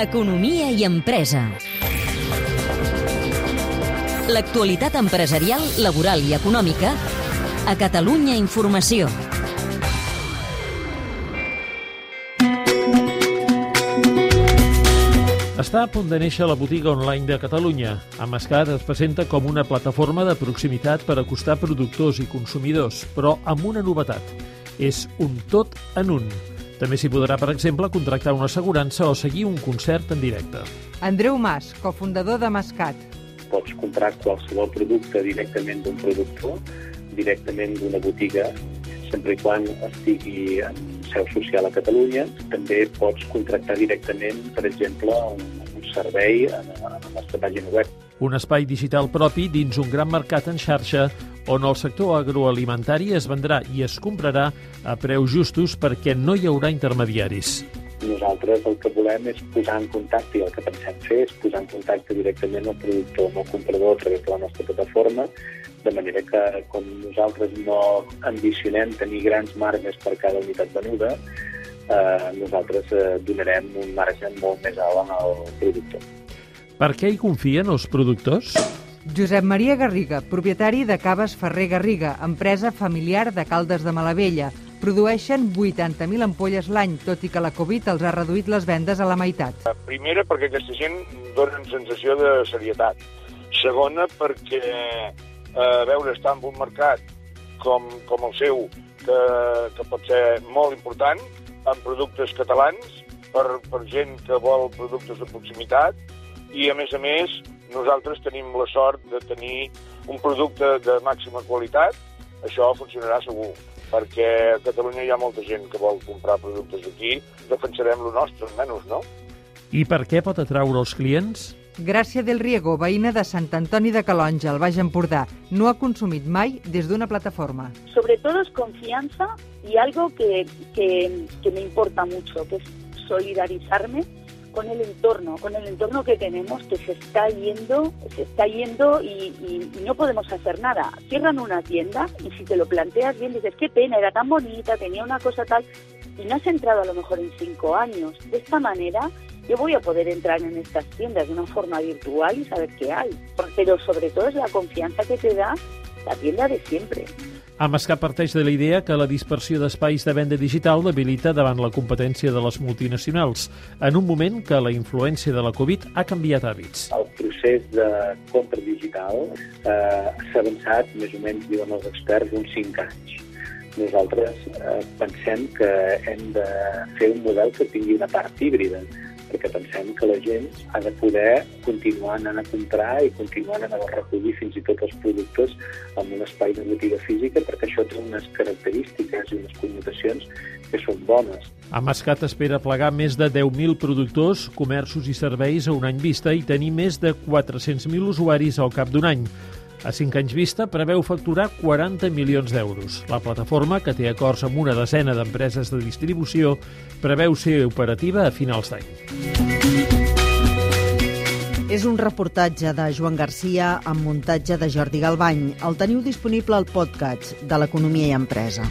Economia i empresa. L'actualitat empresarial, laboral i econòmica a Catalunya Informació. Està a punt de néixer la botiga online de Catalunya. Amascat es presenta com una plataforma de proximitat per acostar productors i consumidors, però amb una novetat. És un tot en un. També s'hi podrà, per exemple, contractar una assegurança o seguir un concert en directe. Andreu Mas, cofundador de Mascat. Pots comprar qualsevol producte directament d'un productor, directament d'una botiga, sempre i quan estigui en seu social a Catalunya. També pots contractar directament, per exemple, un, un servei a, a la nostra pàgina web. Un espai digital propi dins un gran mercat en xarxa on el sector agroalimentari es vendrà i es comprarà a preus justos perquè no hi haurà intermediaris. Nosaltres el que volem és posar en contacte, i el que pensem fer és posar en contacte directament el productor amb el comprador a través de la nostra plataforma, de manera que com nosaltres no ambicionem tenir grans marges per cada unitat venuda, eh, nosaltres eh, donarem un marge molt més alt al productor. Per què hi confien els productors? Josep Maria Garriga, propietari de Caves Ferrer Garriga, empresa familiar de Caldes de Malavella. Produeixen 80.000 ampolles l'any, tot i que la Covid els ha reduït les vendes a la meitat. Primera, perquè aquesta gent dona sensació de serietat. Segona, perquè eh, veure estar en un mercat com, com el seu, que, que pot ser molt important, amb productes catalans, per, per gent que vol productes de proximitat, i a més a més nosaltres tenim la sort de tenir un producte de màxima qualitat, això funcionarà segur, perquè a Catalunya hi ha molta gent que vol comprar productes aquí, defensarem lo nostre, almenys, no? I per què pot atraure els clients? Gràcia del Riego, veïna de Sant Antoni de Calonja, al Baix Empordà, no ha consumit mai des d'una plataforma. Sobre todo es confianza y algo que, que, que me importa mucho, que es solidarizarme con el entorno, con el entorno que tenemos que se está yendo, se está yendo y, y, no podemos hacer nada. Cierran una tienda y si te lo planteas bien dices qué pena, era tan bonita, tenía una cosa tal y no has entrado a lo mejor en cinco años. De esta manera yo voy a poder entrar en estas tiendas de una forma virtual y saber qué hay. Pero sobre todo es la confianza que te da la tienda de siempre. Amascat parteix de la idea que la dispersió d'espais de venda digital debilita davant la competència de les multinacionals, en un moment que la influència de la Covid ha canviat hàbits. El procés de compra digital eh, s'ha avançat, més o menys, diuen els experts, uns 5 anys. Nosaltres eh, pensem que hem de fer un model que tingui una part híbrida, perquè pensem que la gent ha de poder continuar anant a comprar i continuar anant a recollir fins i tot els productes en un espai de botiga física, perquè això té unes característiques i unes connotacions que són bones. Amascat espera plegar més de 10.000 productors, comerços i serveis a un any vista i tenir més de 400.000 usuaris al cap d'un any. A 5 anys vista preveu facturar 40 milions d'euros. La plataforma, que té acords amb una desena d'empreses de distribució, preveu ser operativa a finals d'any. És un reportatge de Joan Garcia amb muntatge de Jordi Galbany. El teniu disponible al podcast de l'Economia i Empresa.